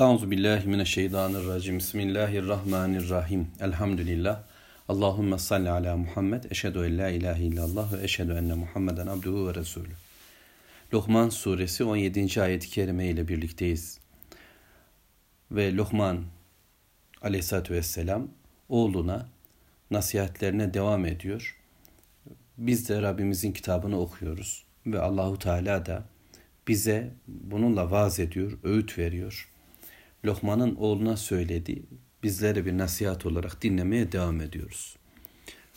Euzu billahi mineşşeytanirracim. Bismillahirrahmanirrahim. Elhamdülillah. Allahumme salli ala Muhammed. Eşhedü en la ilahe illallah ve eşhedü enne Muhammeden abduhu ve resulü. Lokman suresi 17. ayet-i kerime ile birlikteyiz. Ve Lokman aleyhissalatü vesselam oğluna nasihatlerine devam ediyor. Biz de Rabbimizin kitabını okuyoruz ve Allahu Teala da bize bununla vaaz ediyor, öğüt veriyor. Lokman'ın oğluna söyledi. Bizlere bir nasihat olarak dinlemeye devam ediyoruz.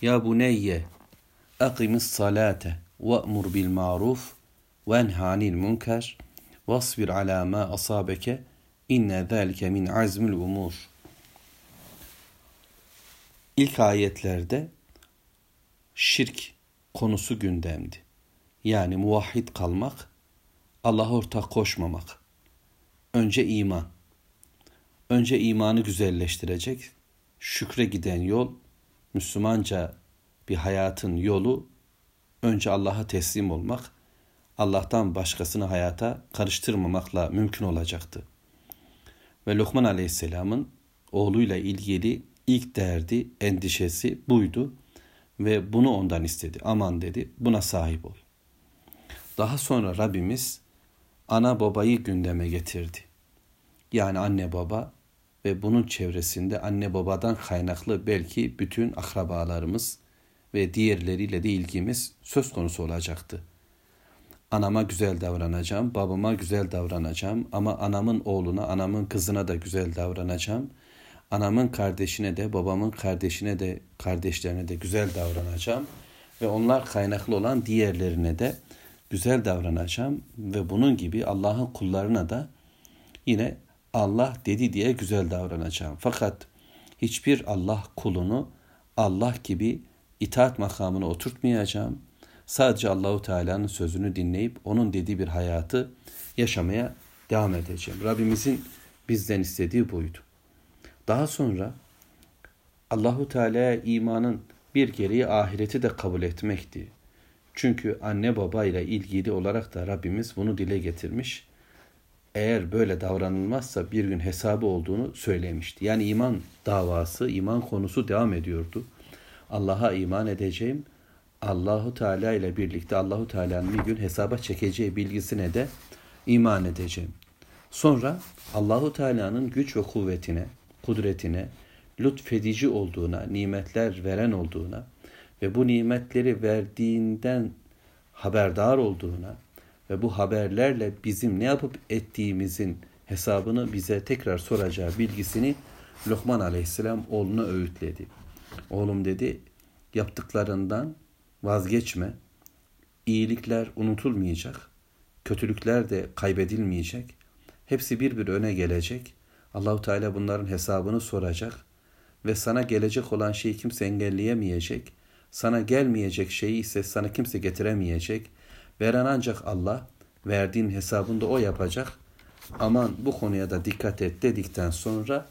Ya buneyye akimis salate ve'mur bil maruf ve enhanil münker vasbir ala ma asabeke inne zâlike min azmil umur. İlk ayetlerde şirk konusu gündemdi. Yani muvahhid kalmak, Allah'a ortak koşmamak. Önce iman. Önce imanı güzelleştirecek. Şükre giden yol, Müslümanca bir hayatın yolu önce Allah'a teslim olmak, Allah'tan başkasını hayata karıştırmamakla mümkün olacaktı. Ve Lokman Aleyhisselam'ın oğluyla ilgili ilk derdi, endişesi buydu ve bunu ondan istedi. Aman dedi, buna sahip ol. Daha sonra Rabbimiz ana babayı gündeme getirdi. Yani anne baba ve bunun çevresinde anne babadan kaynaklı belki bütün akrabalarımız ve diğerleriyle de ilgimiz söz konusu olacaktı. Anama güzel davranacağım, babama güzel davranacağım ama anamın oğluna, anamın kızına da güzel davranacağım. Anamın kardeşine de, babamın kardeşine de, kardeşlerine de güzel davranacağım ve onlar kaynaklı olan diğerlerine de güzel davranacağım ve bunun gibi Allah'ın kullarına da yine Allah dedi diye güzel davranacağım. Fakat hiçbir Allah kulunu Allah gibi itaat makamına oturtmayacağım. Sadece Allahu Teala'nın sözünü dinleyip onun dediği bir hayatı yaşamaya devam edeceğim. Rabbimizin bizden istediği buydu. Daha sonra Allahu Teala'ya imanın bir gereği ahireti de kabul etmekti. Çünkü anne baba ile ilgili olarak da Rabbimiz bunu dile getirmiş eğer böyle davranılmazsa bir gün hesabı olduğunu söylemişti. Yani iman davası, iman konusu devam ediyordu. Allah'a iman edeceğim. Allahu Teala ile birlikte Allahu Teala'nın bir gün hesaba çekeceği bilgisine de iman edeceğim. Sonra Allahu Teala'nın güç ve kuvvetine, kudretine, lütfedici olduğuna, nimetler veren olduğuna ve bu nimetleri verdiğinden haberdar olduğuna, ve bu haberlerle bizim ne yapıp ettiğimizin hesabını bize tekrar soracağı bilgisini Lokman aleyhisselam oğluna öğütledi. Oğlum dedi yaptıklarından vazgeçme. İyilikler unutulmayacak. Kötülükler de kaybedilmeyecek. Hepsi bir bir öne gelecek. Allahu Teala bunların hesabını soracak ve sana gelecek olan şeyi kimse engelleyemeyecek. Sana gelmeyecek şeyi ise sana kimse getiremeyecek. Veren ancak Allah. Verdiğin hesabını da o yapacak. Aman bu konuya da dikkat et dedikten sonra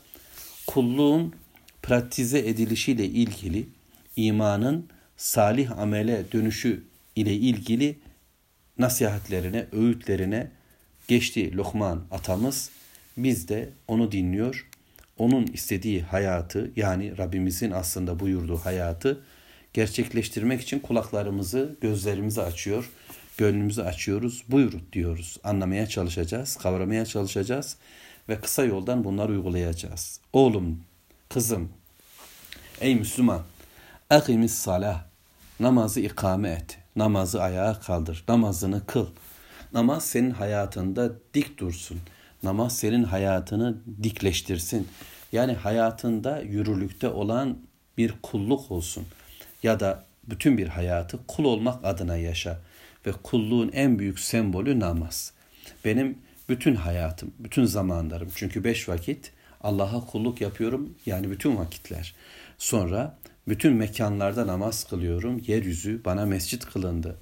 kulluğun pratize edilişiyle ilgili imanın salih amele dönüşü ile ilgili nasihatlerine, öğütlerine geçti Lokman atamız. Biz de onu dinliyor. Onun istediği hayatı yani Rabbimizin aslında buyurduğu hayatı gerçekleştirmek için kulaklarımızı, gözlerimizi açıyor gönlümüzü açıyoruz. Buyur diyoruz. Anlamaya çalışacağız, kavramaya çalışacağız ve kısa yoldan bunları uygulayacağız. Oğlum, kızım, ey Müslüman, akimis salah, namazı ikame et, namazı ayağa kaldır, namazını kıl. Namaz senin hayatında dik dursun. Namaz senin hayatını dikleştirsin. Yani hayatında yürürlükte olan bir kulluk olsun. Ya da bütün bir hayatı kul olmak adına yaşa ve kulluğun en büyük sembolü namaz. Benim bütün hayatım, bütün zamanlarım çünkü beş vakit Allah'a kulluk yapıyorum yani bütün vakitler. Sonra bütün mekanlarda namaz kılıyorum. Yeryüzü bana mescit kılındı.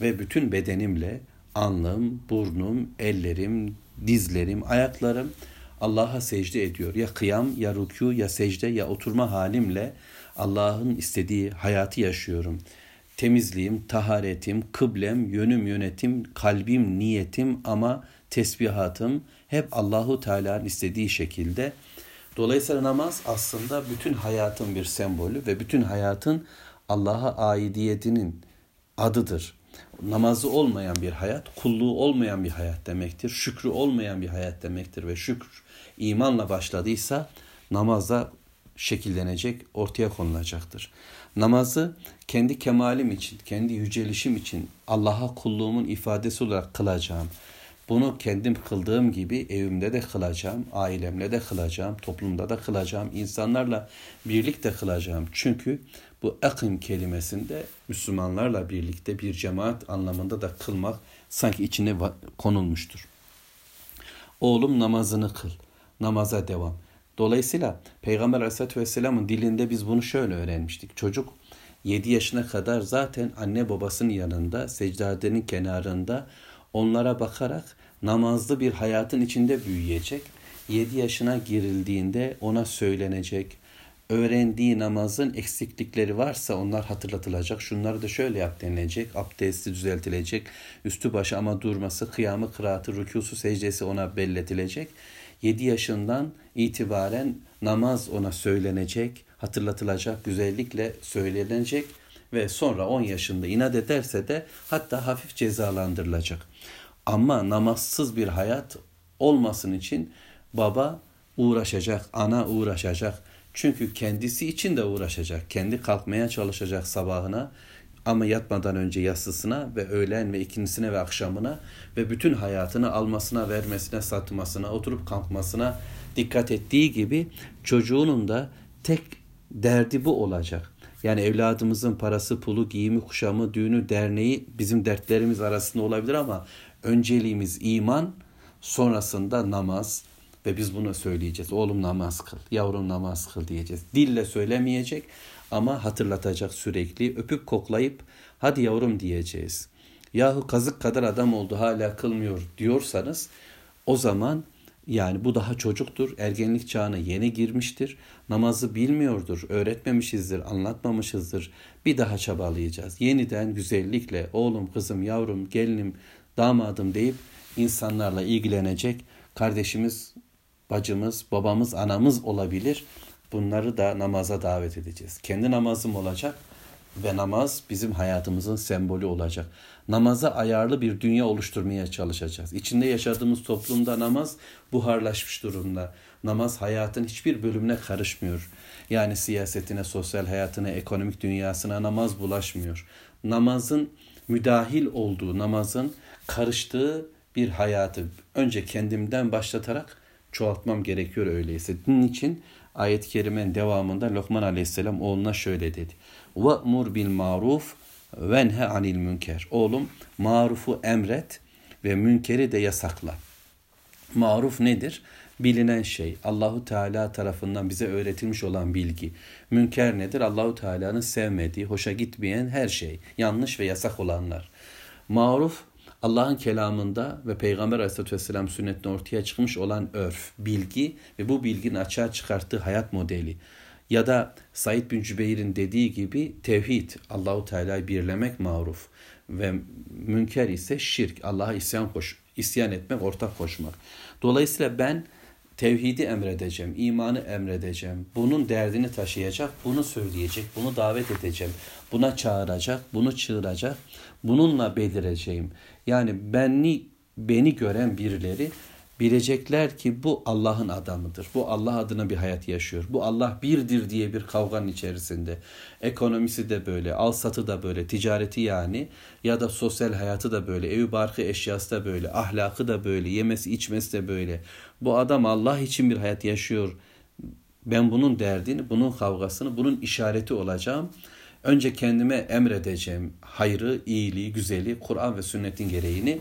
Ve bütün bedenimle alnım, burnum, ellerim, dizlerim, ayaklarım Allah'a secde ediyor. Ya kıyam, ya rükû, ya secde, ya oturma halimle Allah'ın istediği hayatı yaşıyorum temizliğim, taharetim, kıblem, yönüm, yönetim, kalbim, niyetim ama tesbihatım hep Allahu Teala'nın istediği şekilde. Dolayısıyla namaz aslında bütün hayatın bir sembolü ve bütün hayatın Allah'a aidiyetinin adıdır. Namazı olmayan bir hayat, kulluğu olmayan bir hayat demektir. Şükrü olmayan bir hayat demektir ve şükür imanla başladıysa namazda şekillenecek, ortaya konulacaktır. Namazı kendi kemalim için, kendi yücelişim için Allah'a kulluğumun ifadesi olarak kılacağım. Bunu kendim kıldığım gibi evimde de kılacağım, ailemle de kılacağım, toplumda da kılacağım, insanlarla birlikte kılacağım. Çünkü bu akim kelimesinde Müslümanlarla birlikte bir cemaat anlamında da kılmak sanki içine konulmuştur. Oğlum namazını kıl, namaza devam. Dolayısıyla Peygamber Aleyhisselatü Vesselam'ın dilinde biz bunu şöyle öğrenmiştik. Çocuk 7 yaşına kadar zaten anne babasının yanında, secdadenin kenarında onlara bakarak namazlı bir hayatın içinde büyüyecek. 7 yaşına girildiğinde ona söylenecek, öğrendiği namazın eksiklikleri varsa onlar hatırlatılacak. Şunları da şöyle yap denilecek. Abdesti düzeltilecek. Üstü başı ama durması, kıyamı, kıraatı, rükusu, secdesi ona belletilecek. 7 yaşından itibaren namaz ona söylenecek, hatırlatılacak, güzellikle söylenecek ve sonra 10 yaşında inat ederse de hatta hafif cezalandırılacak. Ama namazsız bir hayat olmasın için baba uğraşacak, ana uğraşacak. Çünkü kendisi için de uğraşacak. Kendi kalkmaya çalışacak sabahına ama yatmadan önce yatsısına ve öğlen ve ikincisine ve akşamına ve bütün hayatını almasına, vermesine, satmasına, oturup kalkmasına dikkat ettiği gibi çocuğunun da tek derdi bu olacak. Yani evladımızın parası, pulu, giyimi, kuşamı, düğünü, derneği bizim dertlerimiz arasında olabilir ama önceliğimiz iman, sonrasında namaz ve biz bunu söyleyeceğiz. Oğlum namaz kıl, yavrum namaz kıl diyeceğiz. Dille söylemeyecek ama hatırlatacak sürekli. Öpüp koklayıp hadi yavrum diyeceğiz. Yahu kazık kadar adam oldu hala kılmıyor diyorsanız o zaman yani bu daha çocuktur, ergenlik çağına yeni girmiştir, namazı bilmiyordur, öğretmemişizdir, anlatmamışızdır. Bir daha çabalayacağız. Yeniden güzellikle oğlum, kızım, yavrum, gelinim, damadım deyip insanlarla ilgilenecek kardeşimiz, bacımız, babamız, anamız olabilir. Bunları da namaza davet edeceğiz. Kendi namazım olacak ve namaz bizim hayatımızın sembolü olacak. Namaza ayarlı bir dünya oluşturmaya çalışacağız. İçinde yaşadığımız toplumda namaz buharlaşmış durumda. Namaz hayatın hiçbir bölümüne karışmıyor. Yani siyasetine, sosyal hayatına, ekonomik dünyasına namaz bulaşmıyor. Namazın müdahil olduğu, namazın karıştığı bir hayatı önce kendimden başlatarak çoğaltmam gerekiyor öyleyse. Bunun için ayet-i kerimenin devamında Lokman aleyhisselam oğluna şöyle dedi. Ve'mur bil maruf venhe anil münker. Oğlum marufu emret ve münkeri de yasakla. Maruf nedir? Bilinen şey, Allahu Teala tarafından bize öğretilmiş olan bilgi. Münker nedir? Allahu Teala'nın sevmediği, hoşa gitmeyen her şey, yanlış ve yasak olanlar. Maruf Allah'ın kelamında ve Peygamber Aleyhisselatü Vesselam sünnetinde ortaya çıkmış olan örf, bilgi ve bu bilginin açığa çıkarttığı hayat modeli. Ya da Said bin Cübeyr'in dediği gibi tevhid, Allahu Teala'yı birlemek maruf ve münker ise şirk, Allah'a isyan koş, isyan etmek, ortak koşmak. Dolayısıyla ben tevhidi emredeceğim, imanı emredeceğim. Bunun derdini taşıyacak, bunu söyleyecek, bunu davet edeceğim. Buna çağıracak, bunu çığıracak. Bununla belireceğim. Yani beni beni gören birileri bilecekler ki bu Allah'ın adamıdır. Bu Allah adına bir hayat yaşıyor. Bu Allah birdir diye bir kavganın içerisinde. Ekonomisi de böyle, al satı da böyle, ticareti yani ya da sosyal hayatı da böyle, evi barkı eşyası da böyle, ahlakı da böyle, yemesi içmesi de böyle. Bu adam Allah için bir hayat yaşıyor. Ben bunun derdini, bunun kavgasını, bunun işareti olacağım. Önce kendime emredeceğim hayrı, iyiliği, güzeli, Kur'an ve sünnetin gereğini.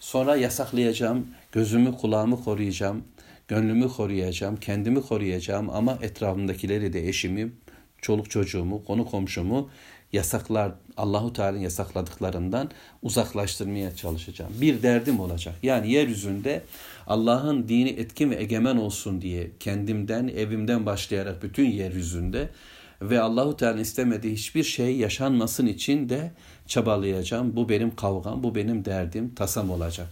Sonra yasaklayacağım, gözümü kulağımı koruyacağım, gönlümü koruyacağım, kendimi koruyacağım ama etrafımdakileri de eşimi, çoluk çocuğumu, konu komşumu yasaklar Allahu Teala'nın yasakladıklarından uzaklaştırmaya çalışacağım. Bir derdim olacak. Yani yeryüzünde Allah'ın dini etkin ve egemen olsun diye kendimden, evimden başlayarak bütün yeryüzünde ve Allahu Teala istemediği hiçbir şey yaşanmasın için de çabalayacağım. Bu benim kavgam, bu benim derdim, tasam olacak.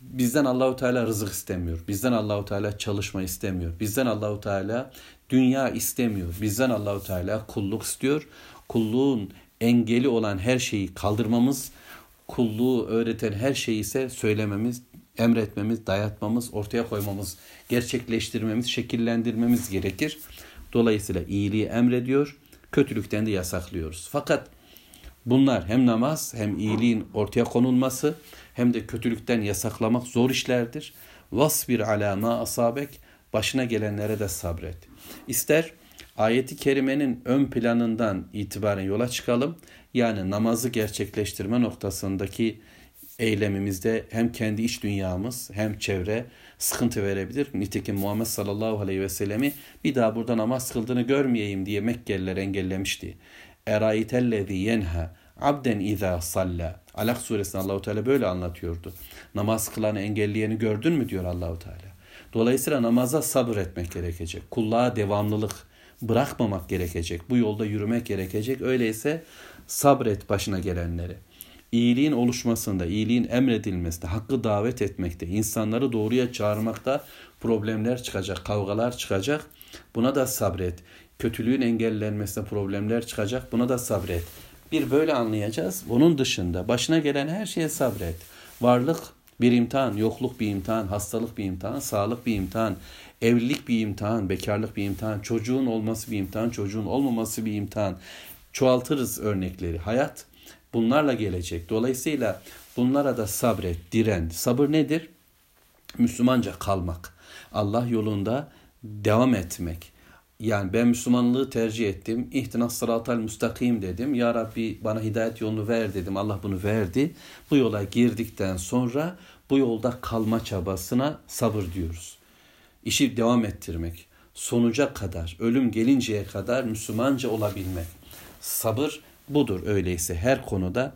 Bizden Allahu Teala rızık istemiyor. Bizden Allahu Teala çalışma istemiyor. Bizden Allahu Teala dünya istemiyor. Bizden Allahu Teala kulluk istiyor. Kulluğun engeli olan her şeyi kaldırmamız, kulluğu öğreten her şeyi ise söylememiz, emretmemiz, dayatmamız, ortaya koymamız, gerçekleştirmemiz, şekillendirmemiz gerekir. Dolayısıyla iyiliği emrediyor, kötülükten de yasaklıyoruz. Fakat bunlar hem namaz hem iyiliğin ortaya konulması hem de kötülükten yasaklamak zor işlerdir. Vasbir ala ma asabek başına gelenlere de sabret. İster ayeti kerimenin ön planından itibaren yola çıkalım. Yani namazı gerçekleştirme noktasındaki eylemimizde hem kendi iç dünyamız hem çevre sıkıntı verebilir. Nitekim Muhammed sallallahu aleyhi ve sellemi bir daha burada namaz kıldığını görmeyeyim diye Mekkeliler engellemişti. Erayitellezi yenha abden izâ salla. Alak suresinde Allahu Teala böyle anlatıyordu. Namaz kılanı engelleyeni gördün mü diyor Allahu Teala. Dolayısıyla namaza sabır etmek gerekecek. Kulluğa devamlılık bırakmamak gerekecek. Bu yolda yürümek gerekecek. Öyleyse sabret başına gelenleri. İyiliğin oluşmasında, iyiliğin emredilmesinde, hakkı davet etmekte, insanları doğruya çağırmakta problemler çıkacak, kavgalar çıkacak. Buna da sabret. Kötülüğün engellenmesinde problemler çıkacak. Buna da sabret. Bir böyle anlayacağız. Bunun dışında başına gelen her şeye sabret. Varlık bir imtihan, yokluk bir imtihan, hastalık bir imtihan, sağlık bir imtihan, evlilik bir imtihan, bekarlık bir imtihan, çocuğun olması bir imtihan, çocuğun olmaması bir imtihan. Çoğaltırız örnekleri. Hayat bunlarla gelecek. Dolayısıyla bunlara da sabret, diren. Sabır nedir? Müslümanca kalmak. Allah yolunda devam etmek. Yani ben Müslümanlığı tercih ettim. İhtinas sıratal müstakim dedim. Ya Rabbi bana hidayet yolunu ver dedim. Allah bunu verdi. Bu yola girdikten sonra bu yolda kalma çabasına sabır diyoruz. İşi devam ettirmek. Sonuca kadar, ölüm gelinceye kadar Müslümanca olabilmek. Sabır budur öyleyse her konuda.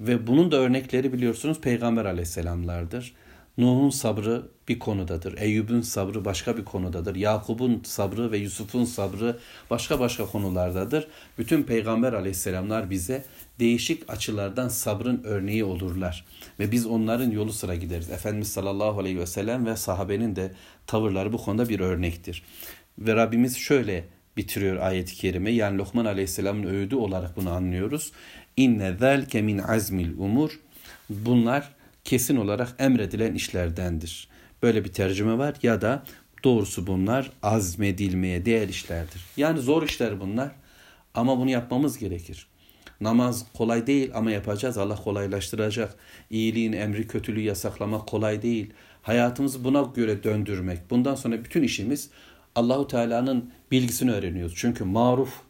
Ve bunun da örnekleri biliyorsunuz Peygamber aleyhisselamlardır. Nuh'un sabrı bir konudadır. Eyüp'ün sabrı başka bir konudadır. Yakup'un sabrı ve Yusuf'un sabrı başka başka konulardadır. Bütün peygamber aleyhisselamlar bize değişik açılardan sabrın örneği olurlar. Ve biz onların yolu sıra gideriz. Efendimiz sallallahu aleyhi ve sellem ve sahabenin de tavırları bu konuda bir örnektir. Ve Rabbimiz şöyle bitiriyor ayet-i kerime. Yani Lokman aleyhisselamın öğüdü olarak bunu anlıyoruz. İnne zelke min azmil umur. Bunlar kesin olarak emredilen işlerdendir. Böyle bir tercüme var ya da doğrusu bunlar azmedilmeye değer işlerdir. Yani zor işler bunlar ama bunu yapmamız gerekir. Namaz kolay değil ama yapacağız. Allah kolaylaştıracak. İyiliğin emri kötülüğü yasaklamak kolay değil. Hayatımızı buna göre döndürmek. Bundan sonra bütün işimiz Allahu Teala'nın bilgisini öğreniyoruz. Çünkü maruf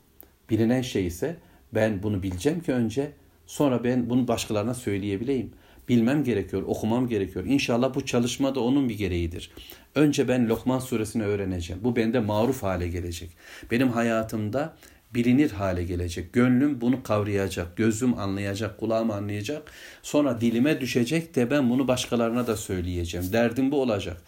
bilinen şey ise ben bunu bileceğim ki önce sonra ben bunu başkalarına söyleyebileyim bilmem gerekiyor, okumam gerekiyor. İnşallah bu çalışma da onun bir gereğidir. Önce ben Lokman suresini öğreneceğim. Bu bende maruf hale gelecek. Benim hayatımda bilinir hale gelecek. Gönlüm bunu kavrayacak, gözüm anlayacak, kulağım anlayacak. Sonra dilime düşecek de ben bunu başkalarına da söyleyeceğim. Derdim bu olacak.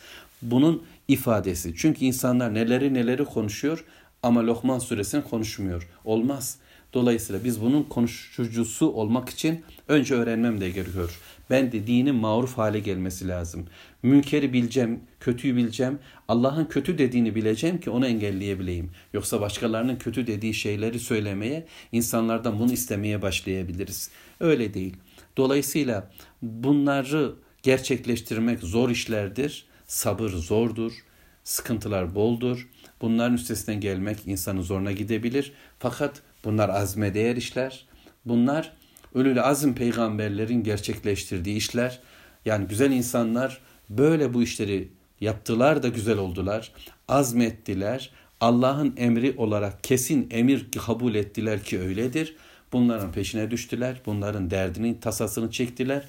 Bunun ifadesi. Çünkü insanlar neleri neleri konuşuyor ama Lokman suresini konuşmuyor. Olmaz. Dolayısıyla biz bunun konuşucusu olmak için önce öğrenmem de gerekiyor. Ben de dinin maruf hale gelmesi lazım. Münkeri bileceğim, kötüyü bileceğim. Allah'ın kötü dediğini bileceğim ki onu engelleyebileyim. Yoksa başkalarının kötü dediği şeyleri söylemeye, insanlardan bunu istemeye başlayabiliriz. Öyle değil. Dolayısıyla bunları gerçekleştirmek zor işlerdir. Sabır zordur. Sıkıntılar boldur. Bunların üstesinden gelmek insanın zoruna gidebilir. Fakat bunlar azme değer işler. Bunlar Ölülü azim peygamberlerin gerçekleştirdiği işler yani güzel insanlar böyle bu işleri yaptılar da güzel oldular. Azmettiler. Allah'ın emri olarak kesin emir kabul ettiler ki öyledir. Bunların peşine düştüler. Bunların derdini, tasasını çektiler.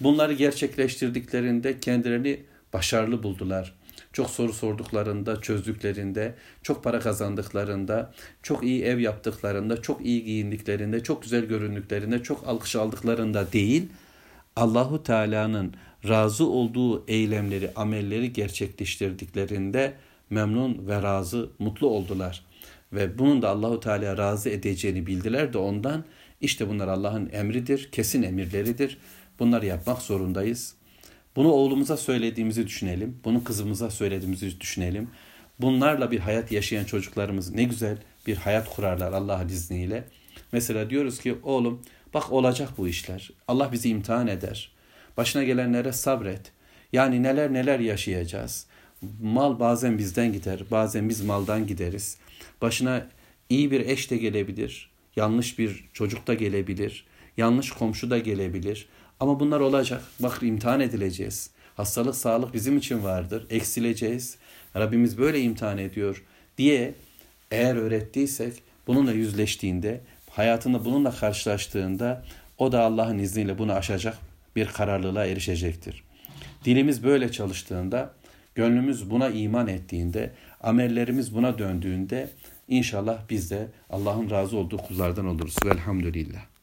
Bunları gerçekleştirdiklerinde kendilerini başarılı buldular çok soru sorduklarında, çözdüklerinde, çok para kazandıklarında, çok iyi ev yaptıklarında, çok iyi giyindiklerinde, çok güzel göründüklerinde, çok alkış aldıklarında değil, Allahu Teala'nın razı olduğu eylemleri, amelleri gerçekleştirdiklerinde memnun ve razı, mutlu oldular. Ve bunun da Allahu Teala razı edeceğini bildiler de ondan işte bunlar Allah'ın emridir, kesin emirleridir. Bunları yapmak zorundayız. Bunu oğlumuza söylediğimizi düşünelim. Bunu kızımıza söylediğimizi düşünelim. Bunlarla bir hayat yaşayan çocuklarımız ne güzel bir hayat kurarlar Allah'ın izniyle. Mesela diyoruz ki oğlum bak olacak bu işler. Allah bizi imtihan eder. Başına gelenlere sabret. Yani neler neler yaşayacağız. Mal bazen bizden gider, bazen biz maldan gideriz. Başına iyi bir eş de gelebilir, yanlış bir çocuk da gelebilir, yanlış komşu da gelebilir. Ama bunlar olacak. Bak imtihan edileceğiz. Hastalık, sağlık bizim için vardır. Eksileceğiz. Rabbimiz böyle imtihan ediyor diye eğer öğrettiysek bununla yüzleştiğinde, hayatında bununla karşılaştığında o da Allah'ın izniyle bunu aşacak bir kararlılığa erişecektir. Dilimiz böyle çalıştığında, gönlümüz buna iman ettiğinde, amellerimiz buna döndüğünde inşallah biz de Allah'ın razı olduğu kullardan oluruz. Velhamdülillah.